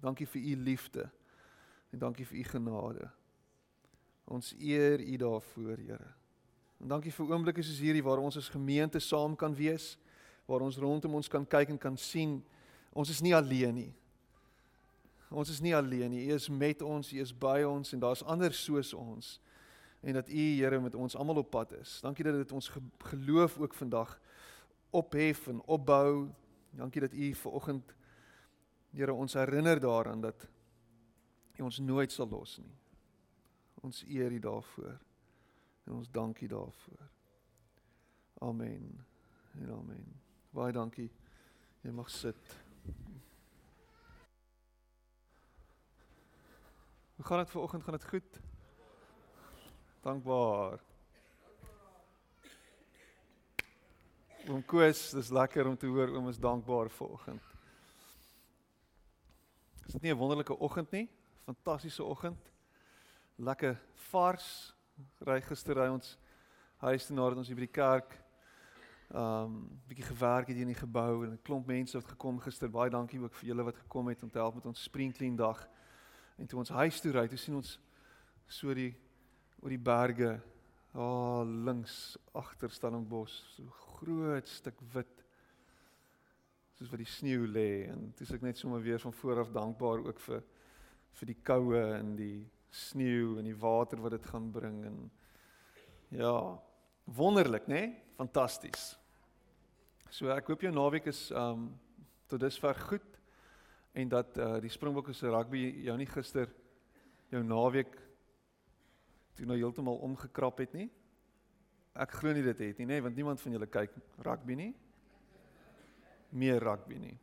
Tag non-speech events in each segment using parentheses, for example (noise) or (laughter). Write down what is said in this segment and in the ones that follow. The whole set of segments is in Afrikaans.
Dankie vir u liefde. En dankie vir u genade. Ons eer u daarvoor, Here. En dankie vir oomblikke soos hierdie waar ons as gemeente saam kan wees, waar ons rondom ons kan kyk en kan sien ons is nie alleen nie. Ons is nie alleen nie. U is met ons, u is by ons en daar's ander soos ons. En dat u Here met ons almal op pad is. Dankie dat dit ons geloof ook vandag ophef en opbou. Dankie dat u vanoggend Here ons herinner daaraan dat u ons nooit sal los nie. Ons eer u daarvoor. En ons dankie daarvoor. Amen. En amen. Baie dankie. Jy mag sit. Hoe gaan dit vanoggend? Gaan dit goed? Dankbaar. Oom Koos, dis lekker om te hoor oom is dankbaar vanoggend. Is dit nie 'n wonderlike oggend nie? Fantastiese oggend. Lekker vars. Ry gister ry ons huis toe nadat ons hier by die kerk um bietjie gewerk het hier in die gebou en 'n klomp mense het gekom gister. Baie dankie ook vir julle wat gekom het om te help met ons spring clean dag. En toe ons huis toe ry, toe sien ons so die oor die berge, daar oh, links agter Stellenbosch, so groot stuk wit soos wat die sneeu lê en dis ek net sommer weer van voor af dankbaar ook vir vir die koue en die sneeu en die water wat dit gaan bring en ja, wonderlik, né? Nee? Fantasties. So ek hoop jou naweek is um tot dusver goed en dat uh, die Springbokke se rugby jou nie gister jou naweek toe nou heeltemal omgekrap het nie. Ek glo nie dit het nie, nê, want niemand van julle kyk rugby nie. Meer rugby nie.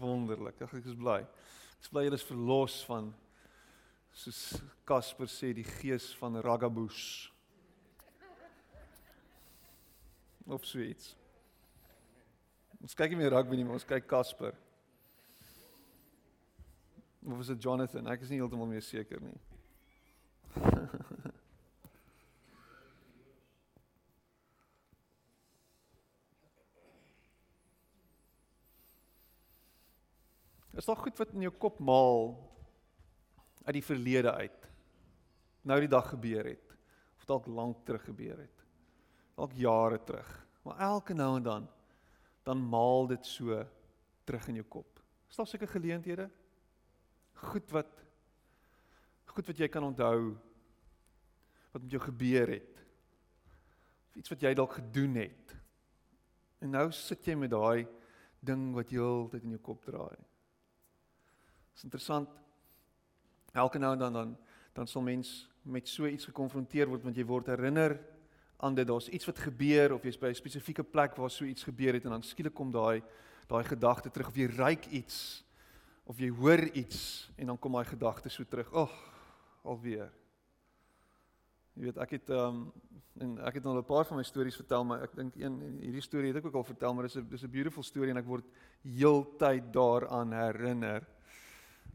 Wonderlik. Ek is bly. Ek is bly julle is verlos van soos Casper sê die gees van ragaboos. Of sweets. Ons kyk nie meer rugby nie, maar ons kyk Casper. Of is dit Jonathan? Ek is nie heeltemal meer seker nie. (laughs) Is daar goed wat in jou kop maal uit die verlede uit? Nou die dag gebeur het of dalk lank terug gebeur het. Dalk jare terug. Maar elke nou en dan dan maal dit so terug in jou kop. Is daar seker geleenthede? Goed wat goed wat jy kan onthou wat met jou gebeur het. Of iets wat jy dalk gedoen het. En nou sit jy met daai ding wat jy heeltyd in jou kop draai. Dit is interessant. Elke nou en dan dan dan sal mens met so iets gekonfronteer word want jy word herinner aan dit daar's iets wat gebeur of jy's by 'n spesifieke plek waar so iets gebeur het en dan skielik kom daai daai gedagte terug of jy ruik iets of jy hoor iets en dan kom daai gedagte so terug. Ag, oh, alweer. Jy weet ek het ehm um, en ek het al 'n paar van my stories vertel maar ek dink een hierdie storie het ek ook al vertel maar dis 'n dis 'n beautiful storie en ek word heeltyd daaraan herinner.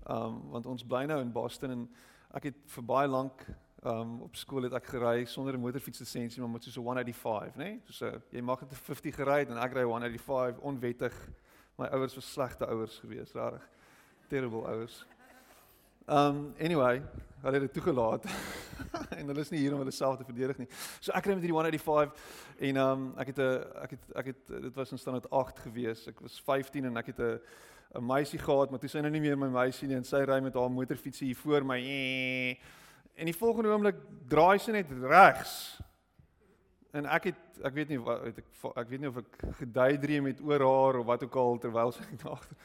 Um, want ons bly nou in Boston en ek het vir baie lank um, op skool het ek gery sonder 'n motorfietslisensie maar met so 'n 185, né? Nee? So jy mag dit 'n 50 gery en ek ry 185 onwettig. My ouers was slegte ouers geweest, regtig. Terrible ouers. Um anyway, hulle het dit toegelaat. (laughs) en hulle is nie hier om hulle self te verdedig nie. So ek ry met hierdie 185 en um ek het 'n ek het ek het dit was in standaard 8 geweest. Ek was 15 en ek het 'n 'n meisie gehad, maar toe sy nou nie meer my meisie nie en sy ry met haar motorfietsie hier voor my. Ee, En die volgende oomblik draai sy net regs. En ek het ek weet nie wat ek ek weet nie of ek gedaydream het oor haar of wat ook al terwyl sy (laughs) net agter.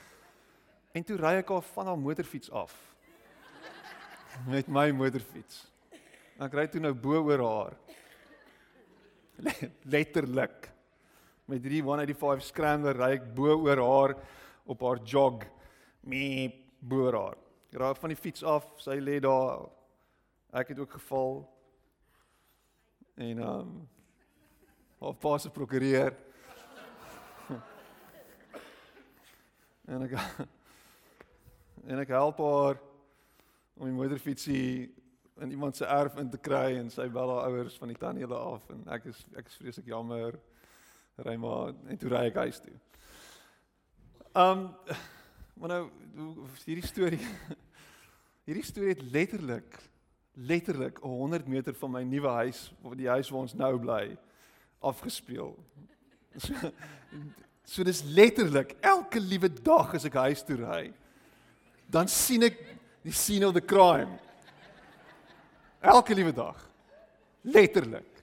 En toe ry ek haar van haar motorfiets af. (laughs) Met my motorfiets. Ek ry toe nou bo oor haar. (laughs) Letterlik. Met 385 scrambler ry ek bo oor haar op haar jog. Me bo oor haar. Ry van die fiets af, sy lê daar Ek het ook geval. En ehm um, haar pa se prokureur. (laughs) en ek (laughs) en ek help haar om die motorfietsie in iemand se erf in te kry en sy bel haar ouers van die tannie hulle af en ek is ek is vreeslik jammer. Ry maar en toe ry ek huis toe. Ehm um, (laughs) Maar nou hierdie storie (laughs) hierdie storie het letterlik letterlik 100 meter van my nuwe huis, die huis waar ons nou bly, afgespeel. So, so dis letterlik elke liewe dag as ek huis toe ry, dan sien ek die scene of the crime. Elke liewe dag. Letterlik.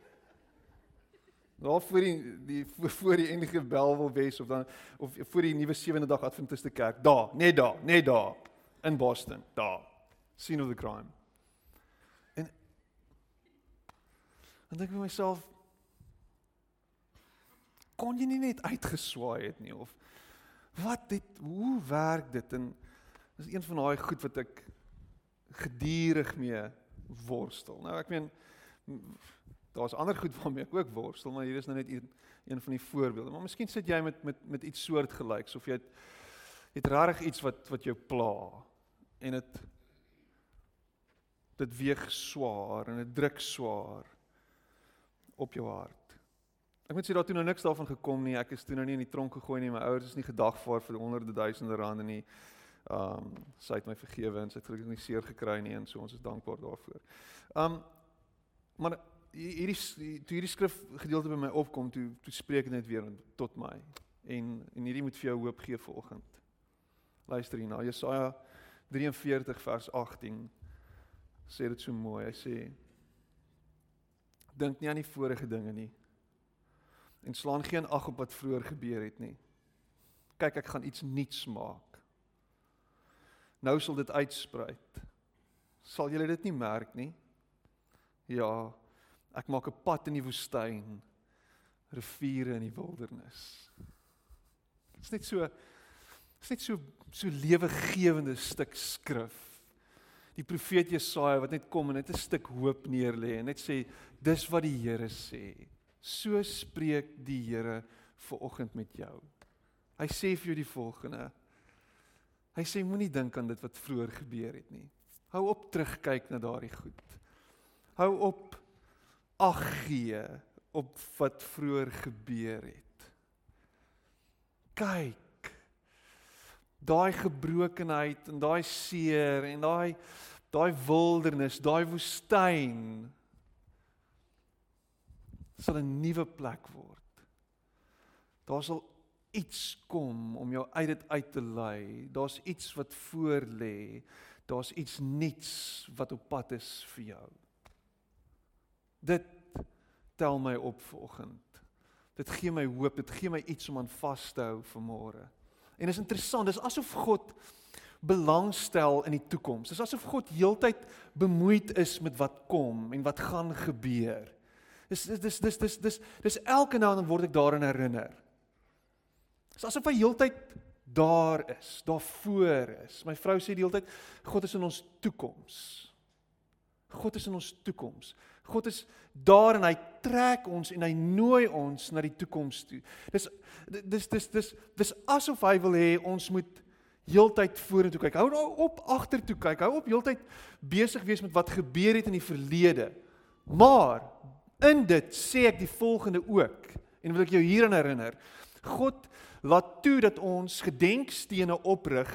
Daar voor die die voor die enige bel wil wees of dan of voor die nuwe sewende dag Adventiste kerk. Daar, net daar, net daar in Boston, daar. Scene of the crime. En dan dink ek vir myself kon jy nie net uitgeswaai het nie of wat dit hoe werk dit en dis een van daai goed wat ek gedurig mee worstel. Nou ek meen daar's ander goed waarmee ek ook worstel, maar hier is nou net een een van die voorbeelde. Maar miskien sit jy met met met iets soortgelyks of jy het het rarig iets wat wat jou pla en dit dit weeg swaar en dit druk swaar op jou hart. Ek moet sê daar toe nou niks daarvan gekom nie. Ek is toe nou nie in die tronk gegooi nie. My ouers is nie gedagvaar vir honderde duisende rande nie. Ehm um, sy het my vergewe en sy het gelukkig nie seer gekry nie en so ons is dankbaar daarvoor. Ehm um, maar hierdie toe hierdie skrif gedeelte by my opkom toe toe spreek dit net weer tot my en en hierdie moet vir jou hoop gee vanoggend. Luister hier na Jesaja 43 vers 18 sê dit so mooi. Hy sê dink nie aan die vorige dinge nie en slaan geen ag op wat vroeër gebeur het nie. Kyk, ek gaan iets nuuts maak. Nou sal dit uitspruit. Sal julle dit nie merk nie? Ja, ek maak 'n pad in die woestyn, riviere in die wildernis. Dit is net so dit is net so so lewegewende stuk skrif. Die profeet Jesaja wat net kom en net 'n stuk hoop neerlê en net sê dis wat die Here sê. So spreek die Here ver oggend met jou. Hy sê vir jou die volgende: Hy sê moenie dink aan dit wat vroeër gebeur het nie. Hou op terugkyk na daardie goed. Hou op ag gee op wat vroeër gebeur het. Kyk. Daai gebrokenheid en daai seer en daai daai wildernis, daai woestyn sal 'n nuwe plek word. Daar sal iets kom om jou uit dit uit te lei. Daar's iets wat voor lê. Daar's iets nuuts wat op pad is vir jou. Dit tel my op vanoggend. Dit gee my hoop, dit gee my iets om aan vas te hou vir môre. En is interessant, dis asof God belangstel in die toekoms. Dis asof God heeltyd bemoeid is met wat kom en wat gaan gebeur. Dis dis dis dis dis dis elke nou dan word ek daaraan herinner. Dis asof hy heeltyd daar is, daar voor is. My vrou sê die heeltyd God is in ons toekoms. God is in ons toekoms. God is daar en hy trek ons en hy nooi ons na die toekoms toe. Dis dis dis dis dis asof hy wil hê ons moet heeltyd vorentoe kyk. Hou nou op agtertoe kyk. Hou op heeltyd besig wees met wat gebeur het in die verlede. Maar in dit sê ek die volgende ook en wil ek jou hieraan herinner. God laat toe dat ons gedenkstene oprig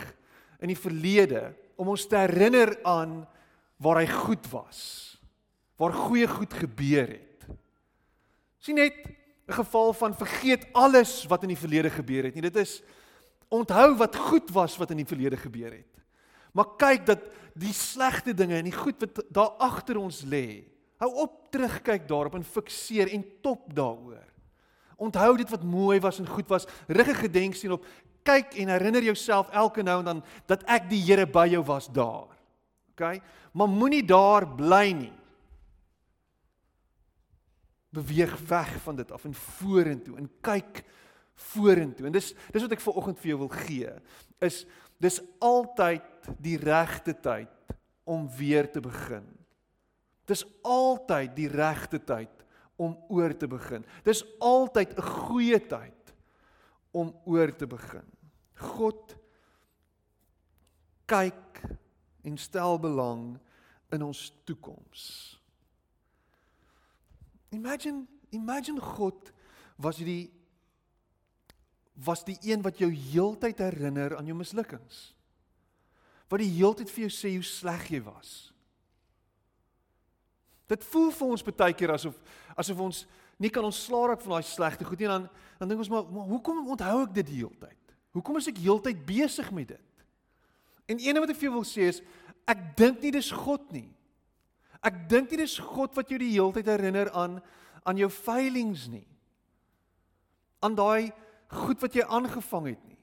in die verlede om ons te herinner aan waar hy goed was. Waar goeie goed gebeur het. Sien net 'n geval van vergeet alles wat in die verlede gebeur het nie. Dit is onthou wat goed was wat in die verlede gebeur het. Maar kyk dat die slegte dinge en die goed wat daar agter ons lê. Hou op terugkyk daarop en fikseer en top daaroor. Onthou dit wat mooi was en goed was. Rig 'n gedenksteen op. Kyk en herinner jouself elke nou en dan dat ek die Here by jou was daar. OK? Maar moenie daar bly nie. Beweeg weg van dit af en vorentoe en kyk vorentoe. En dis dis wat ek vir oggend vir jou wil gee. Is dis altyd die regte tyd om weer te begin. Dis altyd die regte tyd om oor te begin. Dis altyd 'n goeie tyd om oor te begin. God kyk en stel belang in ons toekoms. Imagine, imagine God was die was die een wat jou heeltyd herinner aan jou mislukkings. wat die heeltyd vir jou sê hoe sleg jy was. Dit voel vir ons baie keer asof asof ons nie kan ontslaa raak van daai slegte goed nie dan dan dink ons maar, maar hoekom onthou ek dit die hele tyd? Hoekom is ek heeltyd besig met dit? En een wat ek vir jou wil sê is ek dink nie dis God nie. Ek dink nie dis God wat jou die hele tyd herinner aan aan jou failings nie. Aan daai goed wat jy aangevang het nie.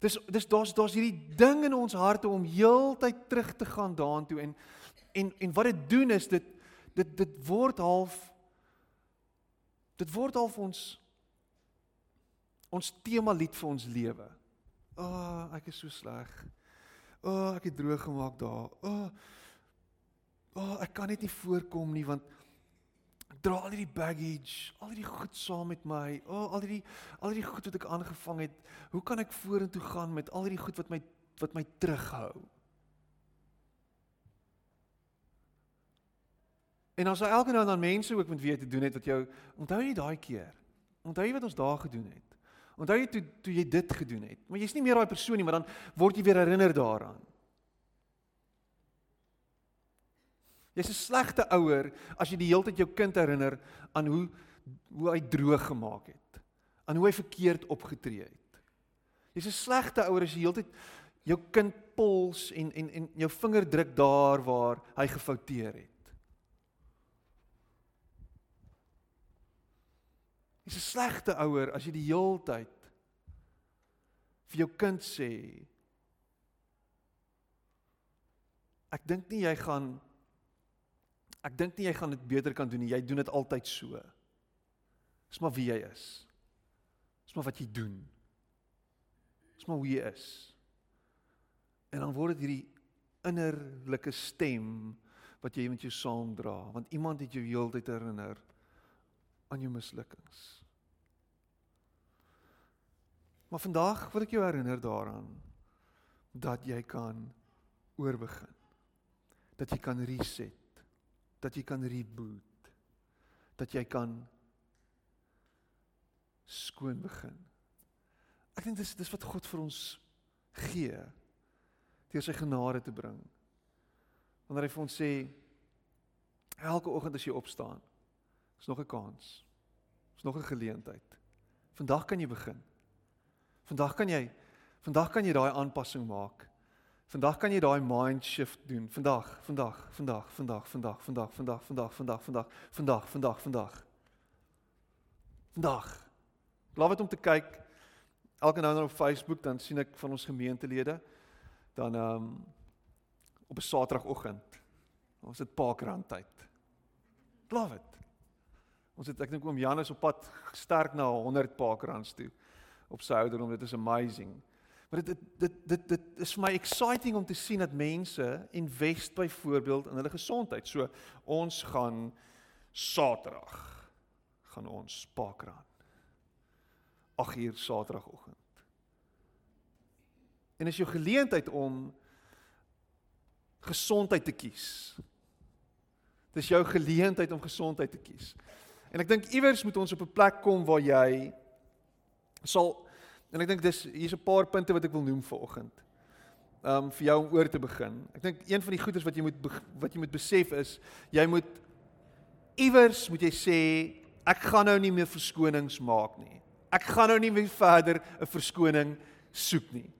Dis dis daar's daar's hierdie ding in ons harte om heeltyd terug te gaan daartoe en en en wat dit doen is dit dit dit word half dit word half ons ons tema lied vir ons lewe. O, oh, ek is so sleg. O, oh, ek het droog gemaak daar. O, oh, oh, ek kan net nie voorkom nie want ek dra al hierdie baggage, al hierdie goed saam met my. O, oh, al hierdie al hierdie goed wat ek aangevang het. Hoe kan ek vorentoe gaan met al hierdie goed wat my wat my terughou? En as jy elke nou dan mense ook moet weet te doen het wat jou onthou jy daai keer? Onthou jy wat ons daar gedoen het? Onthou jy toe toe jy dit gedoen het? Maar jy's nie meer daai persoon nie, maar dan word jy weer herinner daaraan. Jy's 'n slegte ouer as jy die hele tyd jou kind herinner aan hoe hoe hy droog gemaak het. Aan hoe hy verkeerd opgetree het. Jy's 'n slegte ouer as jy heeltyd jou kind pols en en en jou vinger druk daar waar hy gefouteer het. Jy's 'n slegte ouer as jy die heeltyd vir jou kind sê Ek dink nie jy gaan ek dink nie jy gaan dit beter kan doen nie. Jy doen dit altyd so. Dis maar wie jy is. Dis maar wat jy doen. Dis maar hoe jy is. En dan word dit hierdie innerlike stem wat jy met jou saamdra, want iemand het jou heeltyd herinner aan jou mislukkings. Maar vandag wil ek jou herinner daaraan dat jy kan oorbegin. Dat jy kan reset. Dat jy kan reboot. Dat jy kan skoon begin. Ek dink dis dis wat God vir ons gee deur sy genade te bring. Wanneer hy vir ons sê elke oggend as jy opstaan, is nog 'n kans. Is nog 'n geleentheid. Vandag kan jy begin. Vandag kan jy vandag kan jy daai aanpassing maak. Vandag kan jy daai mind shift doen. Vandag, vandag, vandag, vandag, vandag, vandag, vandag, vandag, vandag, vandag, vandag, vandag, vandag. Vandag. Laat dit om te kyk. Elke nou en dan op Facebook dan sien ek van ons gemeentelede dan ehm um, op 'n Saterdagoggend. Ons het Parkrand tyd. Love it. Ons het ek dink oom Jan is op pad sterk na 100 Parkrands toe op sy ouderdom. Dit is amazing. Maar dit dit dit dit is vir my exciting om te sien dat mense invest byvoorbeeld in hulle gesondheid. So ons gaan Saterdag gaan ons Parkrand. 8 uur Saterdagoggend. En is jou geleentheid om gesondheid te kies. Dis jou geleentheid om gesondheid te kies. En ek dink iewers moet ons op 'n plek kom waar jy sal en ek dink dis hier's 'n paar punte wat ek wil noem vir oggend. Um vir jou om oor te begin. Ek dink een van die goedes wat jy moet wat jy moet besef is jy moet iewers moet jy sê ek gaan nou nie meer verskonings maak nie. Ek gaan nou nie meer verder 'n verskoning soek nie.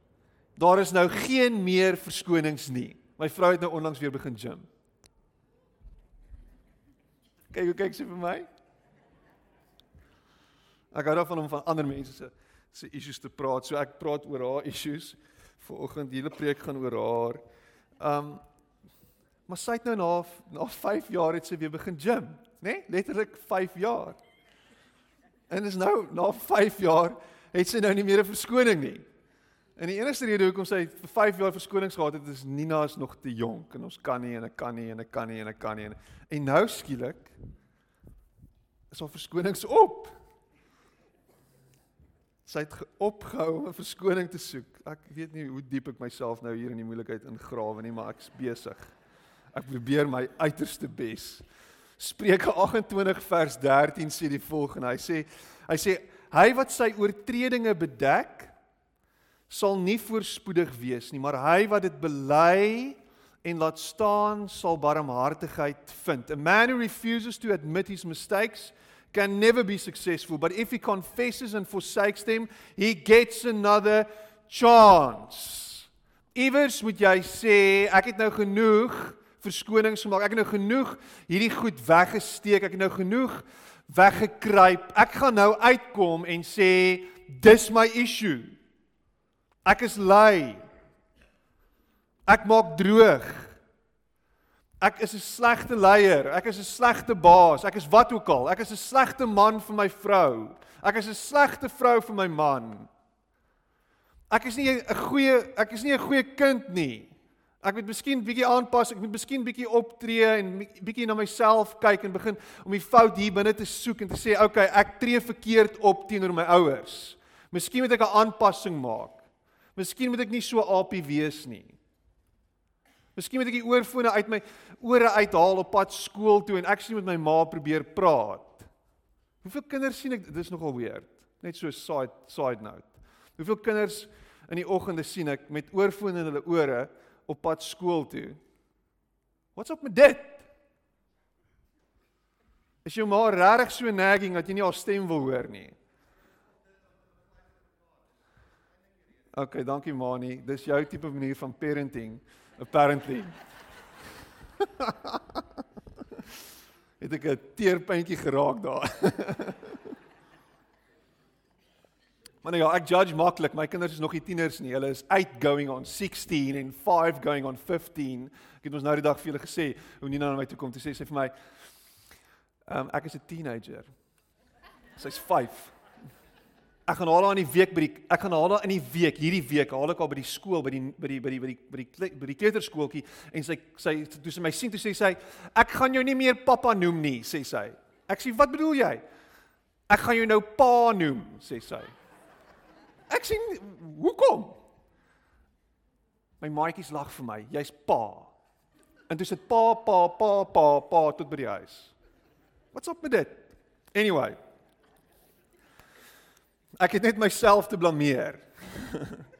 Daar is nou geen meer verskonings nie. My vrou het nou onlangs weer begin gym. Kyk hoe kyk sy vir my. Ek hou daarvan om van ander mense se se issues te praat. So ek praat oor haar issues. Vanoggend hele preek gaan oor haar. Um maar sy het nou na na 5 jaar het sy weer begin gym, né? Nee? Letterlik 5 jaar. En is nou na 5 jaar het sy nou nie meer 'n verskoning nie. En die enigste rede hoekom sy vir 5 jaar verskonings gehad het is Nina is nog te jonk en ons kan nie en ek kan nie en ek kan nie en ek kan nie en, en nou skielik is haar verskonings op. Sy het opgehou om 'n verskoning te soek. Ek weet nie hoe diep ek myself nou hier in die moeilikheid ingrawe nie, maar ek's besig. Ek probeer my uiterste bes. Spreuke 28 vers 13 sê die volgende. Hy sê hy sê hy wat sy oortredinge bedek sal nie voorspoedig wees nie, maar hy wat dit bely en laat staan sal barmhartigheid vind. A man who refuses to admit his mistakes can never be successful, but if he confesses and forsakes them, he gets another chance. Iewers moet jy sê ek het nou genoeg verskonings gemaak. Ek het nou genoeg hierdie goed weggesteek. Ek het nou genoeg weggekruip. Ek gaan nou uitkom en sê dis my issue. Ek is lui. Ek maak droog. Ek is 'n slegte leier. Ek is 'n slegte baas. Ek is wat ook al. Ek is 'n slegte man vir my vrou. Ek is 'n slegte vrou vir my man. Ek is nie 'n goeie ek is nie 'n goeie kind nie. Ek moet miskien bietjie aanpas, ek moet miskien bietjie optree en bietjie na myself kyk en begin om die fout hier binne te soek en te sê, "Oké, okay, ek tree verkeerd op teenoor my ouers. Miskien moet ek 'n aanpassing maak. Miskien moet ek nie so apie wees nie." Miskien moet ek die oorfone uit my ore uithaal op pad skool toe en ek sien met my ma probeer praat. Hoeveel kinders sien ek? Dit is nogal weird. Net so side side note. Hoeveel kinders in die oggende sien ek met oorfone in hulle ore op pad skool toe? Wat's op met dit? Is jou ma regtig so nagging dat jy nie haar stem wil hoor nie? OK, dankie Mani. Dis jou tipe manier van parenting apparently. (laughs) het ek 'n teerpuntjie geraak daar. (laughs) maar nou ja, ek judge maklik. My kinders is nog nie tieners nie. Hulle is 8 going on 16 en 5 going on 15. Ek het ons nou die dag vir julle gesê hoe Nina na my toe kom te sê sy vir my ehm um, ek is 'n teenager. Sy's 5. Ek gaan haar daar in die week by die ek gaan haar daar in die week hierdie week haal ek haar by die skool by die by die by die by die by die by die kleuterskooltjie en sy sy toe sy my sien toe sê sy ek gaan jou nie meer pappa noem nie sê sy. Ek sê wat bedoel jy? Ek gaan jou nou pa noem sê sy. Ek sê hoekom? My maatjies lag vir my. Jy's pa. En dis dit pa pa pa pa pa tot by die huis. Wat's op met dit? Anyway, Ek het net myself te blameer. (laughs)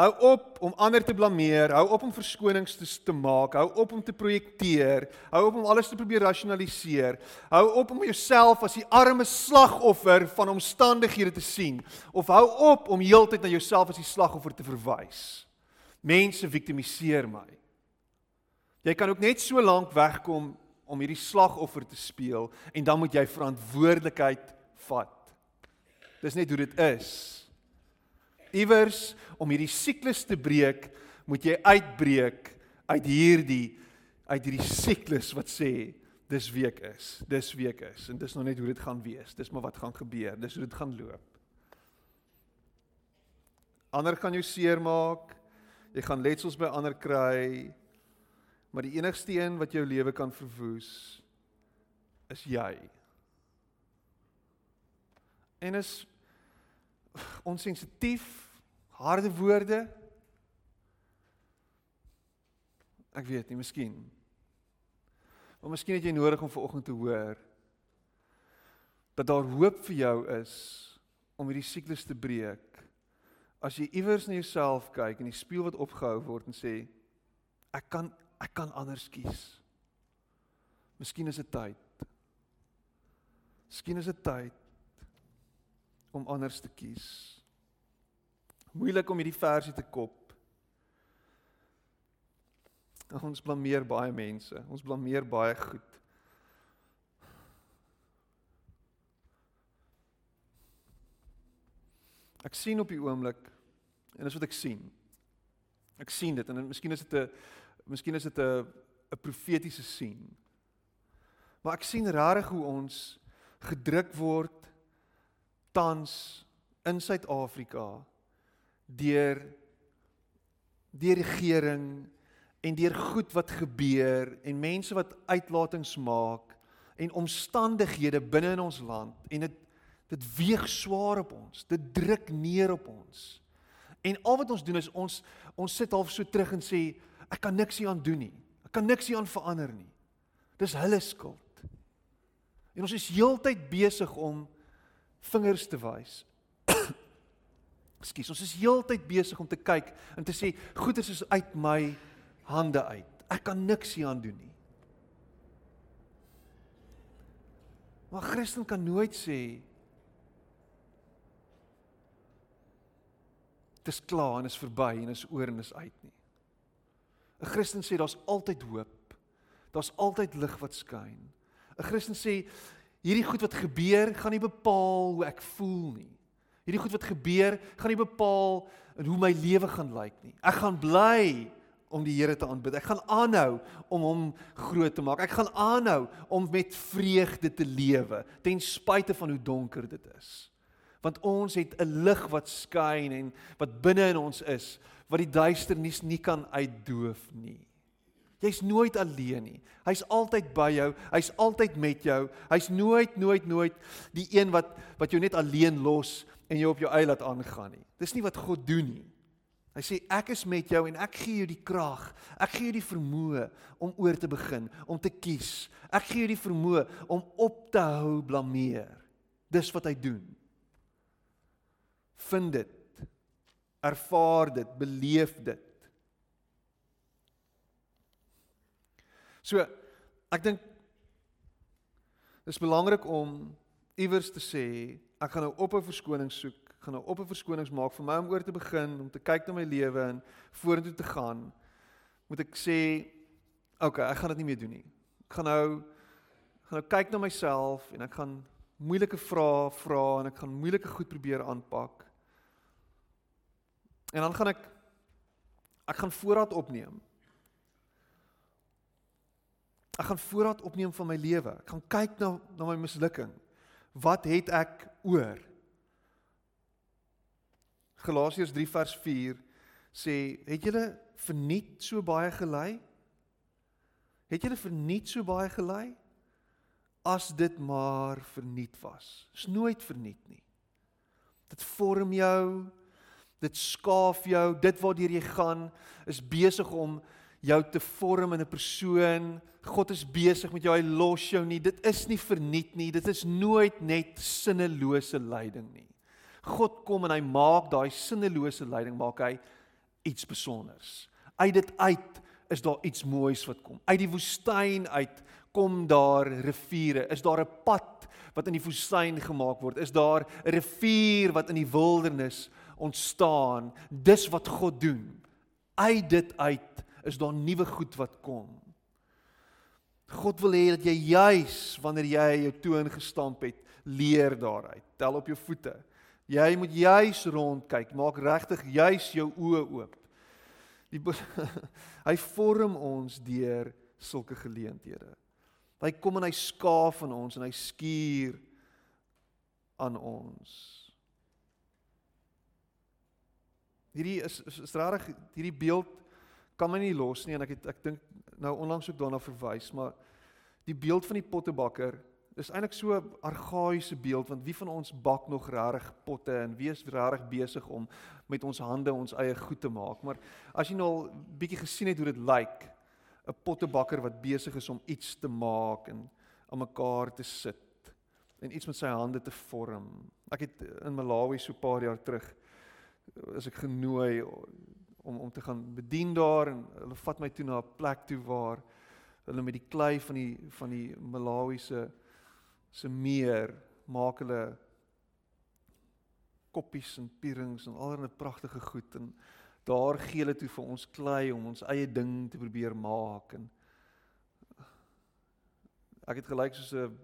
hou op om ander te blameer, hou op om verskonings te, te maak, hou op om te projekteer, hou op om alles te probeer rasionaliseer. Hou op om jouself as die arme slagoffer van omstandighede te sien of hou op om heeltyd na jouself as die slagoffer te verwys. Mense viktimiseer my. Jy kan ook net so lank wegkom om hierdie slagoffer te speel en dan moet jy verantwoordelikheid vat. Dis net hoe dit is. Iewers om hierdie siklus te breek, moet jy uitbreek uit hierdie uit hierdie siklus wat sê dis week is. Dis week is en dis nog net hoe dit gaan wees. Dis maar wat gaan gebeur. Dis hoe dit gaan loop. Ander kan jou seermaak. Jy gaan letsels by ander kry. Maar die enigste een wat jou lewe kan verwoes is jy. En is onsensitief, harde woorde. Ek weet nie, miskien. Maar miskien het jy nodig om vanoggend te hoor dat daar hoop vir jou is om hierdie siklus te breek. As jy iewers na jouself kyk en die spieël wat opgehou word en sê ek kan ek kan anders kies. Miskien is dit tyd. Miskien is dit tyd om anders te kies. Moeilik om hierdie versie te kop. Ons blameer baie mense. Ons blameer baie goed. Ek sien op die oomblik en dis wat ek sien. Ek sien dit en miskien is dit 'n miskien is dit 'n 'n profetiese sien. Maar ek sien regtig hoe ons gedruk word tans in Suid-Afrika deur deur regering en deur goed wat gebeur en mense wat uitlatings maak en omstandighede binne in ons land en dit dit weeg swaar op ons dit druk neer op ons. En al wat ons doen is ons ons sit half so terug en sê ek kan niks hier aan doen nie. Ek kan niks hier aan verander nie. Dis hulle skuld. En ons is heeltyd besig om vingers te wys. (coughs) Ekskuus, ons is heeltyd besig om te kyk en te sê goeders is uit my hande uit. Ek kan niks hieraan doen nie. Maar Christen kan nooit sê dit is klaar en is verby en is oor en is uit nie. 'n Christen sê daar's altyd hoop. Daar's altyd lig wat skyn. 'n Christen sê hierdie goed wat gebeur gaan nie bepaal hoe ek voel nie. Hierdie goed wat gebeur gaan nie bepaal hoe my lewe gaan lyk nie. Ek gaan bly om die Here te aanbid. Ek gaan aanhou om hom groot te maak. Ek gaan aanhou om met vreugde te lewe ten spyte van hoe donker dit is. Want ons het 'n lig wat skyn en wat binne in ons is wat die duisternis nie kan uitdoof nie. Jy's nooit alleen nie. Hy's altyd by jou. Hy's altyd met jou. Hy's nooit nooit nooit die een wat wat jou net alleen los en jou op jou eie laat aangaan nie. Dis nie wat God doen nie. Hy sê ek is met jou en ek gee jou die krag. Ek gee jou die vermoë om oor te begin, om te kies. Ek gee jou die vermoë om op te hou blameer. Dis wat hy doen. Vind dit. Ervaar dit, beleef dit. So, ek dink dis belangrik om iewers te sê ek gaan nou op 'n verskoning soek gaan nou op 'n verskonings maak vir my om oor te begin, om te kyk na my lewe en vorentoe te gaan, moet ek sê, okay, ek gaan dit nie meer doen nie. Ek gaan nou gaan nou kyk na myself en ek gaan moeilike vrae vra en ek gaan moeilike goed probeer aanpak. En dan gaan ek ek gaan voorraad opneem. Ek gaan voorraad opneem van my lewe. Ek gaan kyk na na my mislukking. Wat het ek oor? Galasiërs 3 vers 4 sê, het julle verniet so baie gelei? Het julle verniet so baie gelei? As dit maar verniet was. Is nooit verniet nie. Dit vorm jou, dit skaaf jou, dit waardeur jy gaan is besig om jou te vorm in 'n persoon. God is besig met jou, hy los jou nie. Dit is nie verniet nie. Dit is nooit net sinnelose lyding nie. God kom en hy maak daai sinnelose lyding maak hy iets spesiaals. Uit dit uit is daar iets moois wat kom. Uit die woestyn uit kom daar riviere. Is daar 'n pad wat in die woestyn gemaak word? Is daar 'n rivier wat in die wildernis ontstaan? Dis wat God doen. Uit dit uit is daar nuwe goed wat kom. God wil hê dat jy juis wanneer jy jou toon gestamp het, leer daaruit. Tel op jou voete. Jy moet juis rondkyk, maak regtig juis jou oë oop. Die (laughs) hy vorm ons deur sulke geleenthede. Hy kom en hy skaaf aan ons en hy skuur aan ons. Hierdie is is, is regtig hierdie beeld kan my nie los nie en ek het ek dink nou onlangs ook daarna verwys, maar die beeld van die pottebakker Dis eintlik so 'n argaïese beeld want wie van ons bak nog regtig potte en wie is regtig besig om met ons hande ons eie goed te maak. Maar as jy nou al bietjie gesien het hoe dit lyk, 'n pottebakker wat besig is om iets te maak en aan mekaar te sit en iets met sy hande te vorm. Ek het in Malawi so 'n paar jaar terug as ek genooi om om te gaan bedien daar en hulle vat my toe na 'n plek toe waar hulle met die klei van die van die Malawiese se meer maak hulle koppies en pierings en allerlei pragtige goed en daar gee hulle toe vir ons klei om ons eie ding te probeer maak en ek het gelyk soos 'n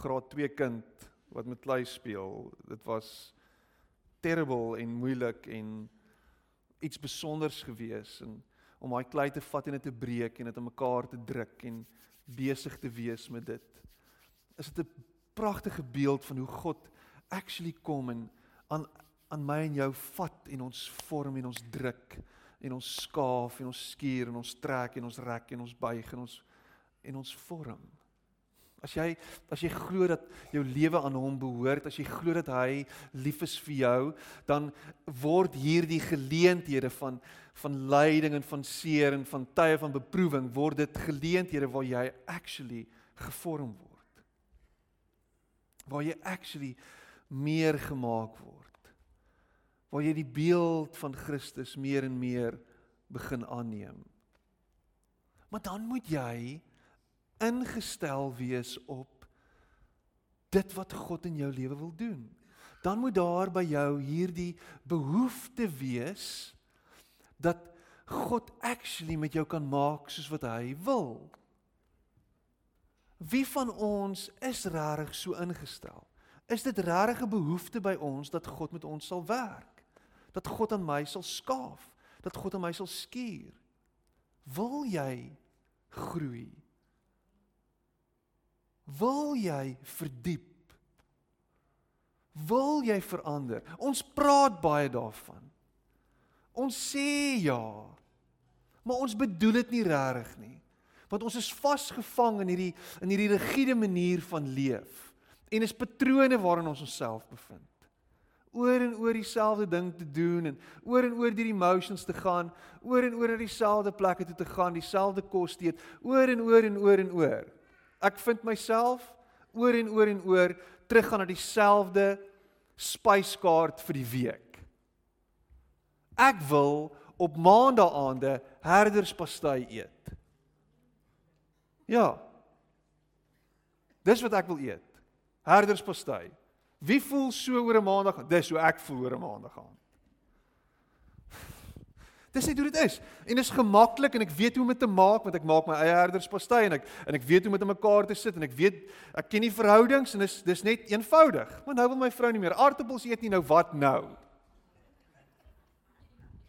graad 2 kind wat met klei speel. Dit was terrible en moeilik en iets besonders gewees en om daai klei te vat en dit te breek en dit aan mekaar te druk en besig te wees met dit is dit 'n pragtige beeld van hoe God actually kom en aan aan my en jou vat en ons vorm en ons druk en ons skaaf en ons skuur en ons trek en ons rek en ons buig en ons en ons vorm. As jy as jy glo dat jou lewe aan hom behoort, as jy glo dat hy lief is vir jou, dan word hierdie geleenthede van van lyding en van seer en van tye van beproewing word dit geleenthede waar jy actually gevorm word waar jy actually meer gemaak word. waar jy die beeld van Christus meer en meer begin aanneem. Maar dan moet jy ingestel wees op dit wat God in jou lewe wil doen. Dan moet daar by jou hierdie behoefte wees dat God actually met jou kan maak soos wat hy wil. Wie van ons is regtig so ingestel? Is dit regtig 'n behoefte by ons dat God met ons sal werk? Dat God aan my sal skaaf, dat God aan my sal skuur? Wil jy groei? Wil jy verdiep? Wil jy verander? Ons praat baie daarvan. Ons sê ja. Maar ons bedoel dit nie regtig nie. Want ons is vasgevang in hierdie in hierdie rigiede manier van leef. En is patrone waarin ons onsself bevind. Oor en oor dieselfde ding te doen en oor en oor deur emotions te gaan, oor en oor na dieselfde plekke toe te gaan, dieselfde kos te eet, oor en oor en oor en oor. Ek vind myself oor en oor en oor teruggaan na dieselfde spyskaart vir die week. Ek wil op maandaaande herderspastei eet. Ja. Dis wat ek wil eet. Herderspastei. Wie voel so oor 'n maandag? Dis hoe ek voel oor 'n maandag aan. Dis net hoe dit is. En dit is gemaklik en ek weet hoe om dit te maak want ek maak my eie herderspastei en ek en ek weet hoe om in mekaar te sit en ek weet ek ken die verhoudings en dis dis net eenvoudig. Maar nou wil my vrou nie meer aartappels eet nie nou wat nou?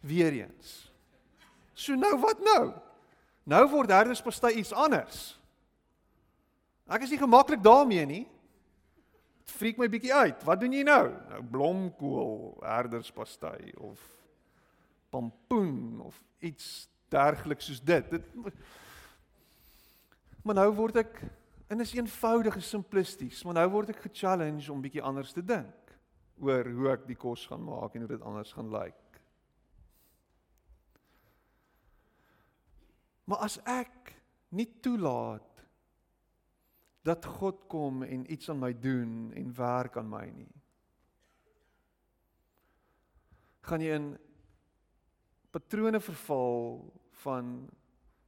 Weereens. So nou wat nou? Nou word herderspastei iets anders. Ek is nie gemaklik daarmee nie. Dit freak my bietjie uit. Wat doen jy nou? Nou blomkool herderspastei of pampoen of iets dergeliks soos dit. Dit Maar nou word ek en is eenvoudig en simplisties, maar nou word ek ge-challenge om bietjie anders te dink oor hoe ek die kos gaan maak en hoe dit anders gaan lyk. Maar as ek nie toelaat dat God kom en iets aan my doen en werk aan my nie, gaan jy in patrone verval van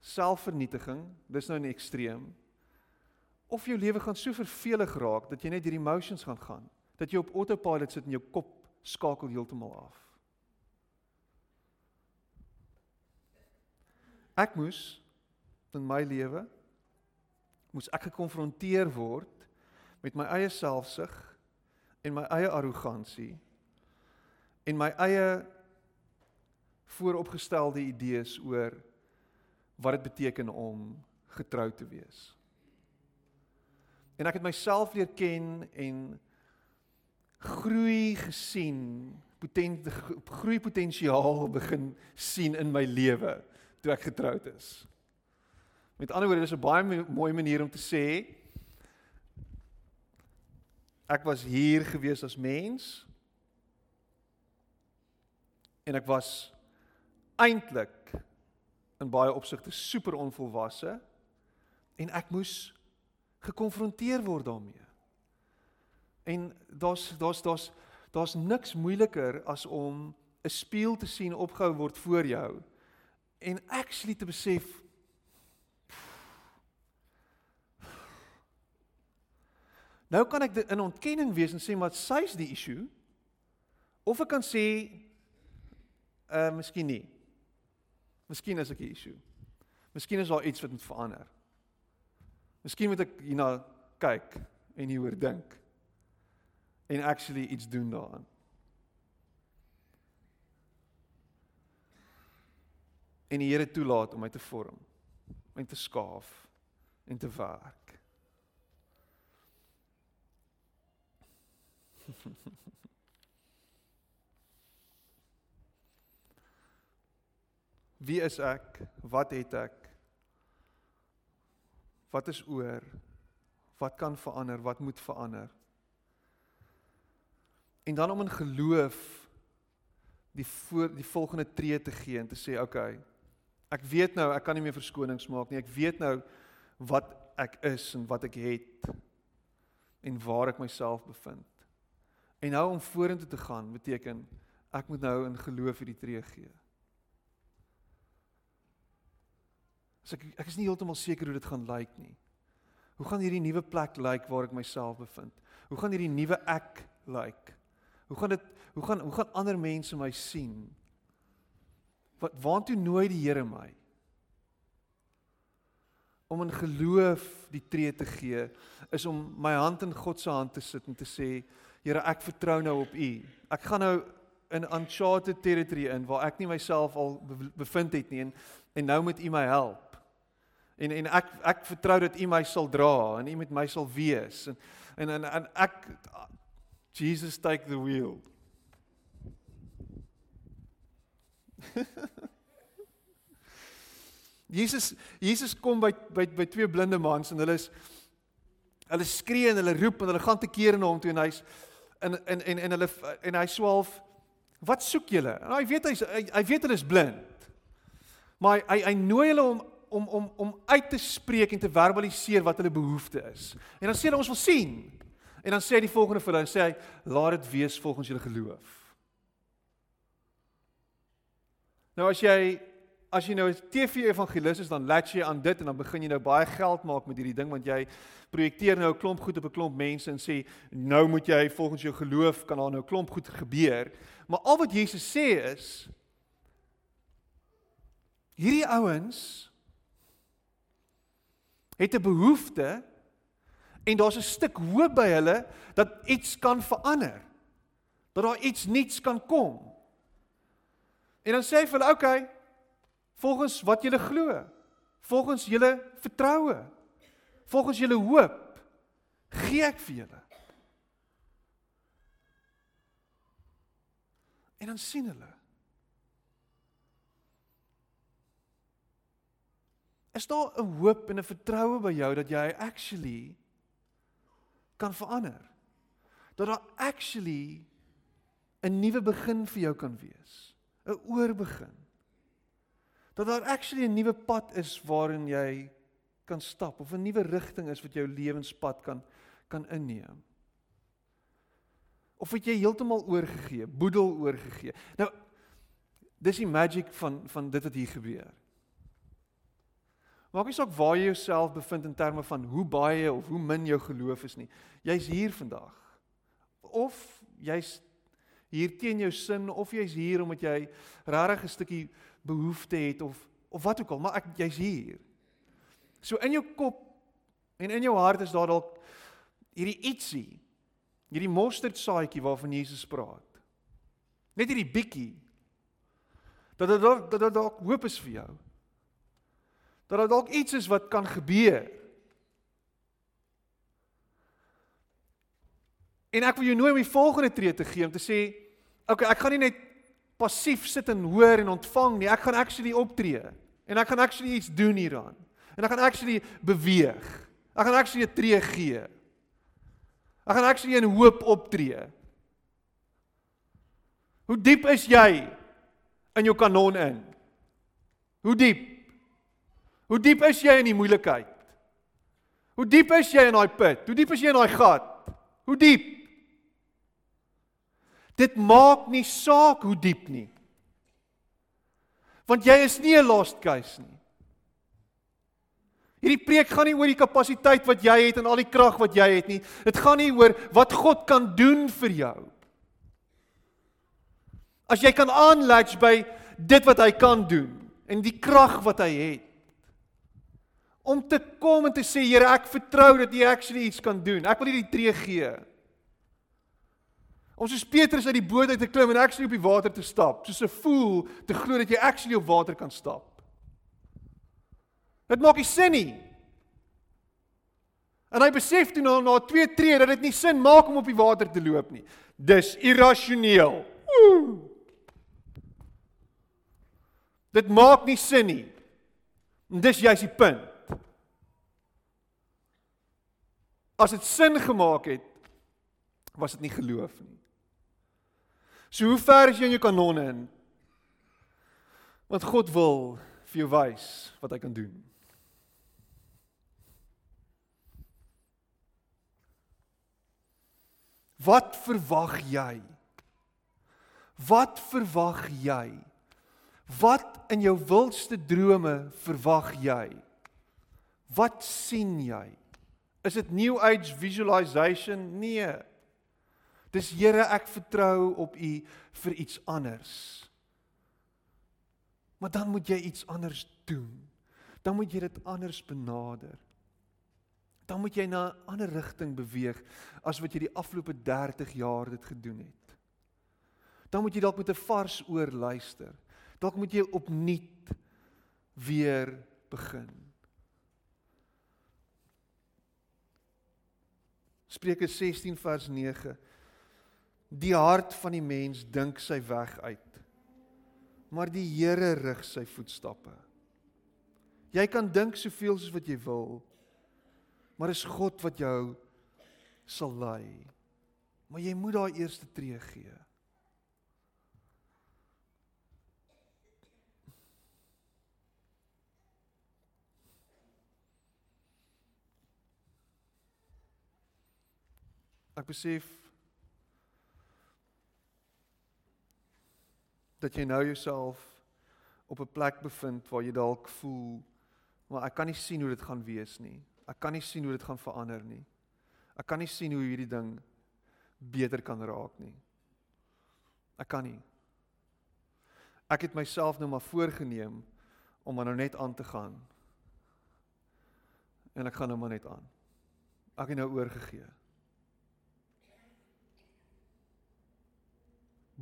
selfvernietiging, dis nou in ekstreem. Of jou lewe gaan so vervelig raak dat jy net hierdie emotions gaan gaan, dat jy op autopilot sit en jou kop skakel heeltemal af. Ek moes in my lewe moes ek gekonfronteer word met my eie selfsug en my eie arrogansie en my eie vooropgestelde idees oor wat dit beteken om getrou te wees. En ek het myself leer ken en groei gesien, potent groei potensiaal (laughs) begin sien in my lewe toe ek getroud is. Met ander woorde, dis 'n baie mooi manier om te sê ek was hier gewees as mens en ek was eintlik in baie opsigte super onvolwasse en ek moes gekonfronteer word daarmee. En daar's daar's daar's daar's niks moeiliker as om 'n spieël te sien opgehou word voor jou en actually te besef Nou kan ek in ontkenning wees en sê maar sy's die issue of ek kan sê uh miskien nie. Miskien is ek 'n issue. Miskien is daar iets wat moet verander. Miskien moet ek hierna kyk en hieroor dink en actually iets doen daaraan. En die Here toelaat om my te vorm en te skaaf en te werk. (laughs) Wie is ek? Wat het ek? Wat is oor? Wat kan verander? Wat moet verander? En dan om in geloof die voor die volgende tree te gee en te sê, "Oké, okay, ek weet nou ek kan nie meer verskonings maak nie. Ek weet nou wat ek is en wat ek het en waar ek myself bevind." En nou om vorentoe te gaan beteken Ek moet nou in geloof hierdie tree gee. So ek ek is nie heeltemal seker hoe dit gaan lyk nie. Hoe gaan hierdie nuwe plek lyk waar ek myself bevind? Hoe gaan hierdie nuwe ek lyk? Hoe gaan dit hoe gaan hoe gaan ander mense my sien? Wat waartoe nooi die Here my? Om in geloof die tree te gee is om my hand in God se hand te sit en te sê Here ek vertrou nou op U. Ek gaan nou in uncharted territory in waar ek nie myself al bevind het nie en en nou moet U my help. En en ek ek vertrou dat U my sal dra en U met my sal wees. En en en, en ek Jesus take the wheel. (laughs) Jesus Jesus kom by by by twee blinde mans en hulle is hulle skree en hulle roep en hulle gaan te keer na hom toe en hy's en en en en hulle en hy swaalf wat soek julle? En hy weet hy's hy, hy weet hulle is blind. Maar hy hy nooi hulle om om om om uit te spreek en te verbaliseer wat hulle behoefte is. En dan sê hulle ons wil sien. En dan sê hy die volgende vir hulle, sê hy laat dit wees volgens julle geloof. Nou as jy as jy nou 'n TV evangelis is, dan latch jy aan dit en dan begin jy nou baie geld maak met hierdie ding want jy projekteer nou 'n klomp goed op 'n klomp mense en sê nou moet jy volgens jou geloof kan daar nou 'n klomp goed gebeur. Maar al wat Jesus sê is hierdie ouens het 'n behoefte en daar's 'n stuk hoop by hulle dat iets kan verander. Dat daar iets nuuts kan kom. En dan sê hy vir hulle, "Oké, okay, volgens wat julle glo, volgens julle vertroue, volgens julle hoop, gee ek vir julle." En dan sien hulle Is daar 'n hoop en 'n vertroue by jou dat jy actually kan verander? Dat daar actually 'n nuwe begin vir jou kan wees, 'n oorbegin. Dat daar actually 'n nuwe pad is waarin jy kan stap of 'n nuwe rigting is wat jou lewenspad kan kan inneem. Of het jy heeltemal oorgegee, boedel oorgegee? Nou dis die magic van van dit wat hier gebeur. Maak nie saak waar jy jouself bevind in terme van hoe baie of hoe min jou geloof is nie. Jy's hier vandag. Of jy's hier teen jou sin of jy's hier omdat jy regtig 'n stukkie behoefte het of of wat ook al, maar ek jy's hier. So in jou kop en in jou hart is daar dalk hierdie ietsie. Hierdie mosterdsaadjie waarvan Jesus praat. Net hierdie bietjie. Dat dit dalk dat dit dalk hoop is vir jou dat daar dalk iets is wat kan gebeur. En ek wil jou nooi om die volgende tree te gee om te sê, okay, ek gaan nie net passief sit en hoor en ontvang nie, ek gaan actually optree en ek gaan actually iets doen hieraan. En ek gaan actually beweeg. Ek gaan actually 'n tree gee. Ek gaan actually in hoop optree. Hoe diep is jy in jou kanon in? Hoe diep? Hoe diep is jy in die moeilikheid? Hoe diep is jy in daai put? Hoe diep is jy in daai gat? Hoe diep? Dit maak nie saak hoe diep nie. Want jy is nie 'n lost case nie. Hierdie preek gaan nie oor die kapasiteit wat jy het en al die krag wat jy het nie. Dit gaan nie oor wat God kan doen vir jou. As jy kan aanlatch by dit wat hy kan doen en die krag wat hy het om te kom en te sê Here, ek vertrou dat U actually iets kan doen. Ek wil U die tree gee. Om soos Petrus uit die boot uit te klim en actually op die water te stap, soos 'n fool te glo dat jy actually op water kan stap. Dit maak nie sin nie. En hy besef toe na na twee tree dat dit nie sin maak om op die water te loop nie. Dis irrasioneel. Dit maak nie sin nie. En dis juist die punt. As dit sin gemaak het, was dit nie geloof nie. So hoe ver is jy in jou kanonne in? Want God wil vir jou wys wat hy kan doen. Wat verwag jy? Wat verwag jy? Wat in jou wildste drome verwag jy? Wat sien jy? Is dit new age visualization? Nee. Dis Here, ek vertrou op U vir iets anders. Maar dan moet jy iets anders doen. Dan moet jy dit anders benader. Dan moet jy na 'n ander rigting beweeg as wat jy die afgelope 30 jaar dit gedoen het. Dan moet jy dalk met 'n vars oor luister. Dalk moet jy opnuut weer begin. Spreuke 16 vers 9 Die hart van die mens dink sy weg uit. Maar die Here rig sy voetstappe. Jy kan dink soveel soos wat jy wil. Maar is God wat jou sal lei. Maar jy moet daai eerste tree gee. Ek besef dat jy nou jouself op 'n plek bevind waar jy dalk voel maar ek kan nie sien hoe dit gaan wees nie. Ek kan nie sien hoe dit gaan verander nie. Ek kan nie sien hoe hierdie ding beter kan raak nie. Ek kan nie. Ek het myself nou maar voorgenem om maar nou net aan te gaan. En ek gaan nou maar net aan. Ek het nou oorgegee.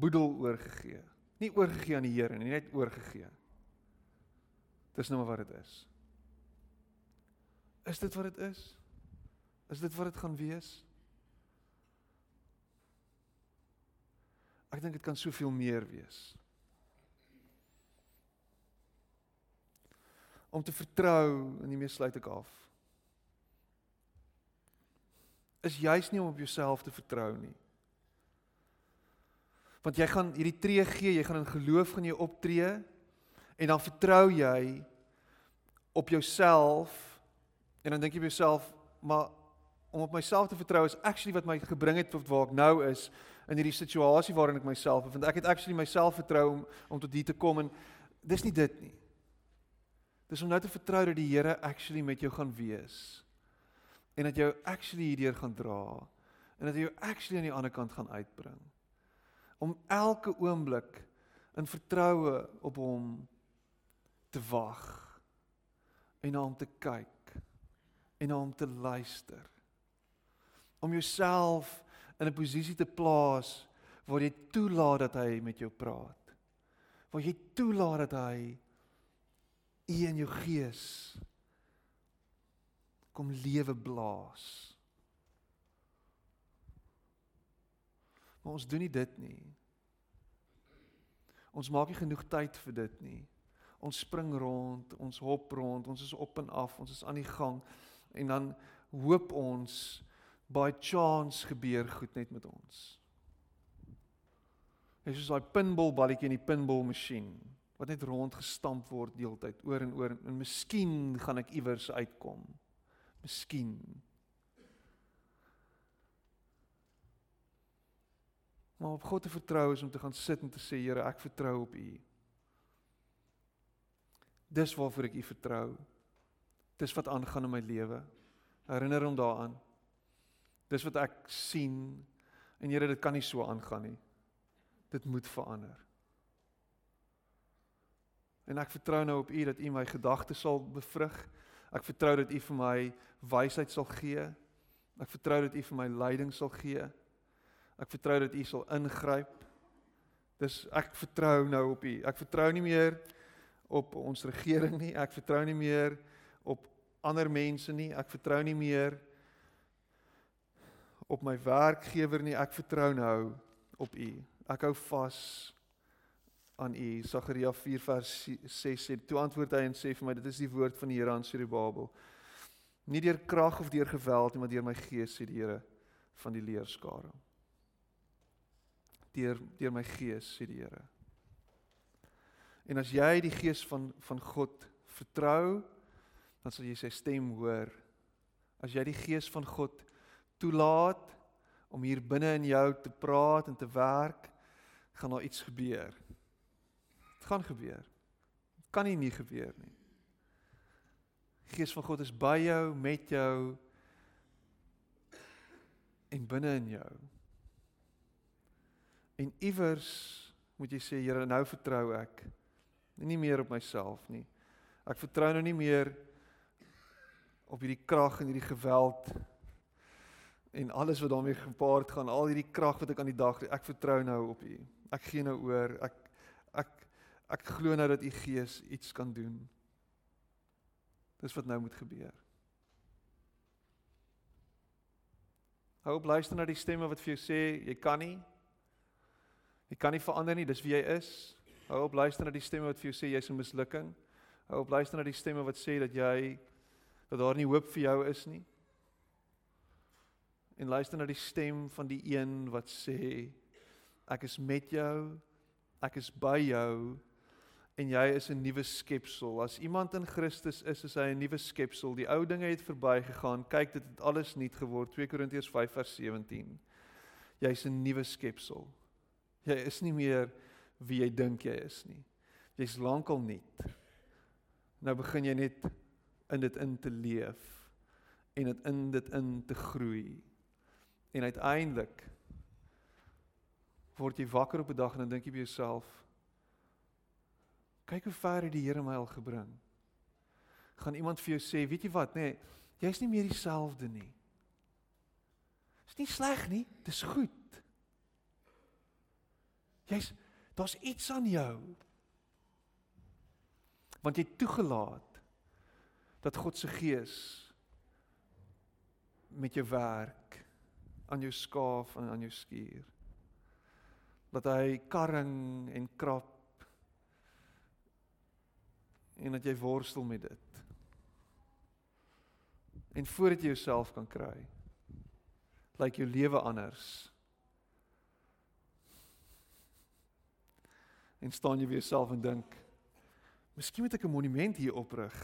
Boedel oorgegee. Nie oorgegee aan die Here nie, net oorgegee. Dis nou maar wat dit is. Is dit wat dit is? Is dit wat dit gaan wees? Ek dink dit kan soveel meer wees. Om te vertrou en nie meer sluit ek af. Is juis nie om op jouself te vertrou nie. Want jy gaan hierdie tree gee, jy gaan in geloof gaan jy optree en dan vertrou jy op jouself en dan dink jy by jouself, maar om op myself te vertrou is actually wat my gebring het tot waar ek nou is in hierdie situasie waarin ek myself bevind. Ek het actually myself vertrou om om tot hier te kom en dis nie dit nie. Dis om nou te vertrou dat die Here actually met jou gaan wees en dat jy actually hierdeur gaan dra en dat hy jou actually aan die ander kant gaan uitbring om elke oomblik in vertroue op hom te wag en na hom te kyk en na hom te luister. Om jouself in 'n posisie te plaas waar jy toelaat dat hy met jou praat. Waar jy toelaat dat hy u in jou gees kom lewe blaas. Maar ons doen nie dit nie. Ons maak nie genoeg tyd vir dit nie. Ons spring rond, ons hop rond, ons is op en af, ons is aan die gang en dan hoop ons by chance gebeur goed net met ons. Dit is soos daai pinball balletjie in die pinball masjien wat net rond gestamp word deeltyd oor en oor en miskien gaan ek iewers uitkom. Miskien. Maar op God te vertrou is om te gaan sit en te sê Here, ek vertrou op U. Dis waarvoor ek U vertrou. Dis wat aangaan in my lewe. Herinner hom daaraan. Dis wat ek sien en Here, dit kan nie so aangaan nie. Dit moet verander. En ek vertrou nou op U dat U my gedagtes sal bevrug. Ek vertrou dat U vir my wysheid sal gee. Ek vertrou dat U vir my leiding sal gee. Ek vertrou dat U sal ingryp. Dis ek vertrou nou op U. Ek vertrou nie meer op ons regering nie. Ek vertrou nie meer op ander mense nie. Ek vertrou nie meer op my werkgewer nie. Ek vertrou nou op U. Ek hou vas aan U. Sagaria 4 vers 6 sê: "Toe antwoord hy en sê vir my: Dit is die woord van die Here aan Siribabel. Nie deur krag of deur geweld nie, maar deur my gees sê die Here van die leerskare." Deur deur my gees sê die Here. En as jy die gees van van God vertrou, dan sal jy sy stem hoor. As jy die gees van God toelaat om hier binne in jou te praat en te werk, gaan daar iets gebeur. Dit gaan gebeur. Kan nie nie gebeur nie. Gees van God is by jou, met jou en binne in jou. En iewers moet jy sê Here, nou vertrou ek nie meer op myself nie. Ek vertrou nou nie meer op hierdie krag en hierdie geweld en alles wat daarmee gepaard gaan, al hierdie krag wat ek aan die dag lê, ek vertrou nou op U. Ek gee nou oor. Ek ek ek glo nou dat U Gees iets kan doen. Dis wat nou moet gebeur. Hou op luister na die stemme wat vir jou sê jy kan nie. Jy kan nie verander nie, dis wie jy is. Hou op luister na die stemme wat vir jou sê jy's 'n mislukking. Hou op luister na die stemme wat sê dat jy dat daar nie hoop vir jou is nie. En luister na die stem van die een wat sê ek is met jou, ek is by jou en jy is 'n nuwe skepsel. As iemand in Christus is, is hy 'n nuwe skepsel. Die ou dinge het verbygegaan. Kyk, dit het alles nuut geword. 2 Korintiërs 5:17. Jy's 'n nuwe skepsel. Jy is nie meer wie jy dink jy is nie. Jy's lankal nuut. Nou begin jy net in dit in te leef en dit in dit in te groei. En uiteindelik word jy wakker op 'n dag en dan dink jy by jouself kyk hoe ver het die Here my al gebring. Gaan iemand vir jou sê, weet jy wat, nê, nee, jy's nie meer dieselfde nie. Dis nie sleg nie, dis goed. Jy's daar's iets aan jou. Want jy toegelaat dat God se gees met jou werk aan jou skaaf en aan jou skuur. Dat hy karring en krap en dat jy worstel met dit. En voordat jy jouself kan kry, lyk jou lewe anders. En staan jy weer jouself en dink, miskien moet ek 'n monument hier oprig.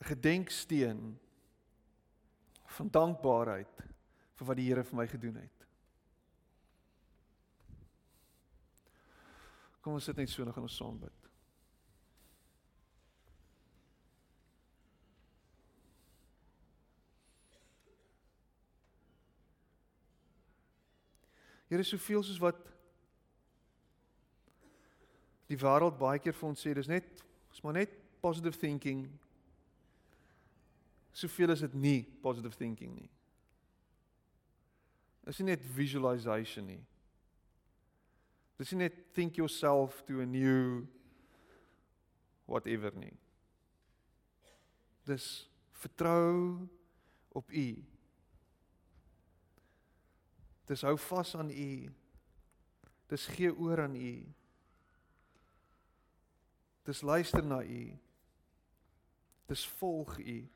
'n Gedenksteen van dankbaarheid vir wat die Here vir my gedoen het. Kom ons sit net so en gaan ons saam bid. Here soveel soos wat die wêreld baie keer vir ons sê dis net is maar net positive thinking. Soveel is dit nie positive thinking nie. Dis nie net visualization nie. Dis nie net think yourself to a new whatever nie. Dis vertrou op U. Dis hou vas aan U. Dis gee oor aan U. Dis luister na U. Dis volg U.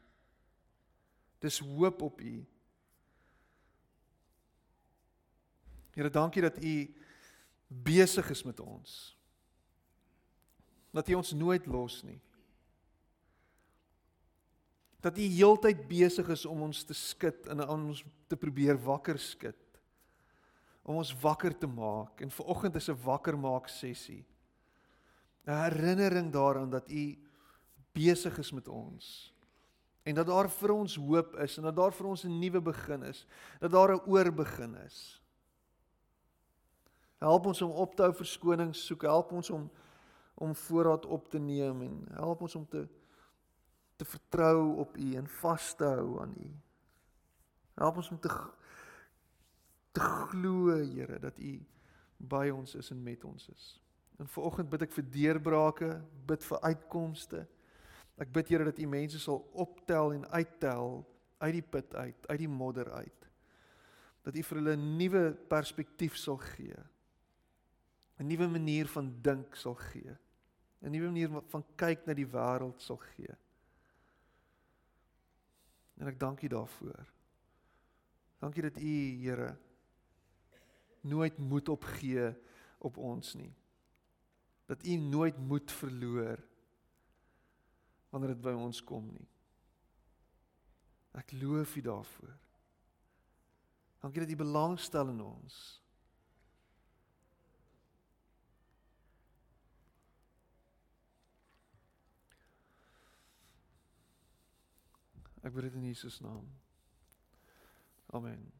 Dis hoop op U. Here, dankie dat U besig is met ons. Dat U ons nooit los nie. Dat U heeltyd besig is om ons te skud en aan ons te probeer wakker skud om ons wakker te maak en vanoggend is 'n wakker maak sessie. 'n Herinnering daaraan dat U besig is met ons en dat daar vir ons hoop is en dat daar vir ons 'n nuwe begin is, dat daar 'n oorbegin is. Help ons om op te hou verskonings soek, help ons om om voorraad op te neem en help ons om te te vertrou op U en vas te hou aan U. Help ons om te te glo, Here, dat U by ons is en met ons is. En vanoggend bid ek vir deurbrake, bid vir uitkomste. Ek bid Here dat U mense sal optel en uittel uit die put uit, uit die modder uit. Dat U vir hulle 'n nuwe perspektief sal gee. 'n Nuwe manier van dink sal gee. 'n Nuwe manier van kyk na die wêreld sal gee. En ek dank U daarvoor. Dankie dat U, Here, nooit moed opgee op ons nie dat u nooit moed verloor wanneer dit by ons kom nie. Ek loof u daarvoor. Dankie dat u belangstel in ons. Ek bid dit in Jesus naam. Amen.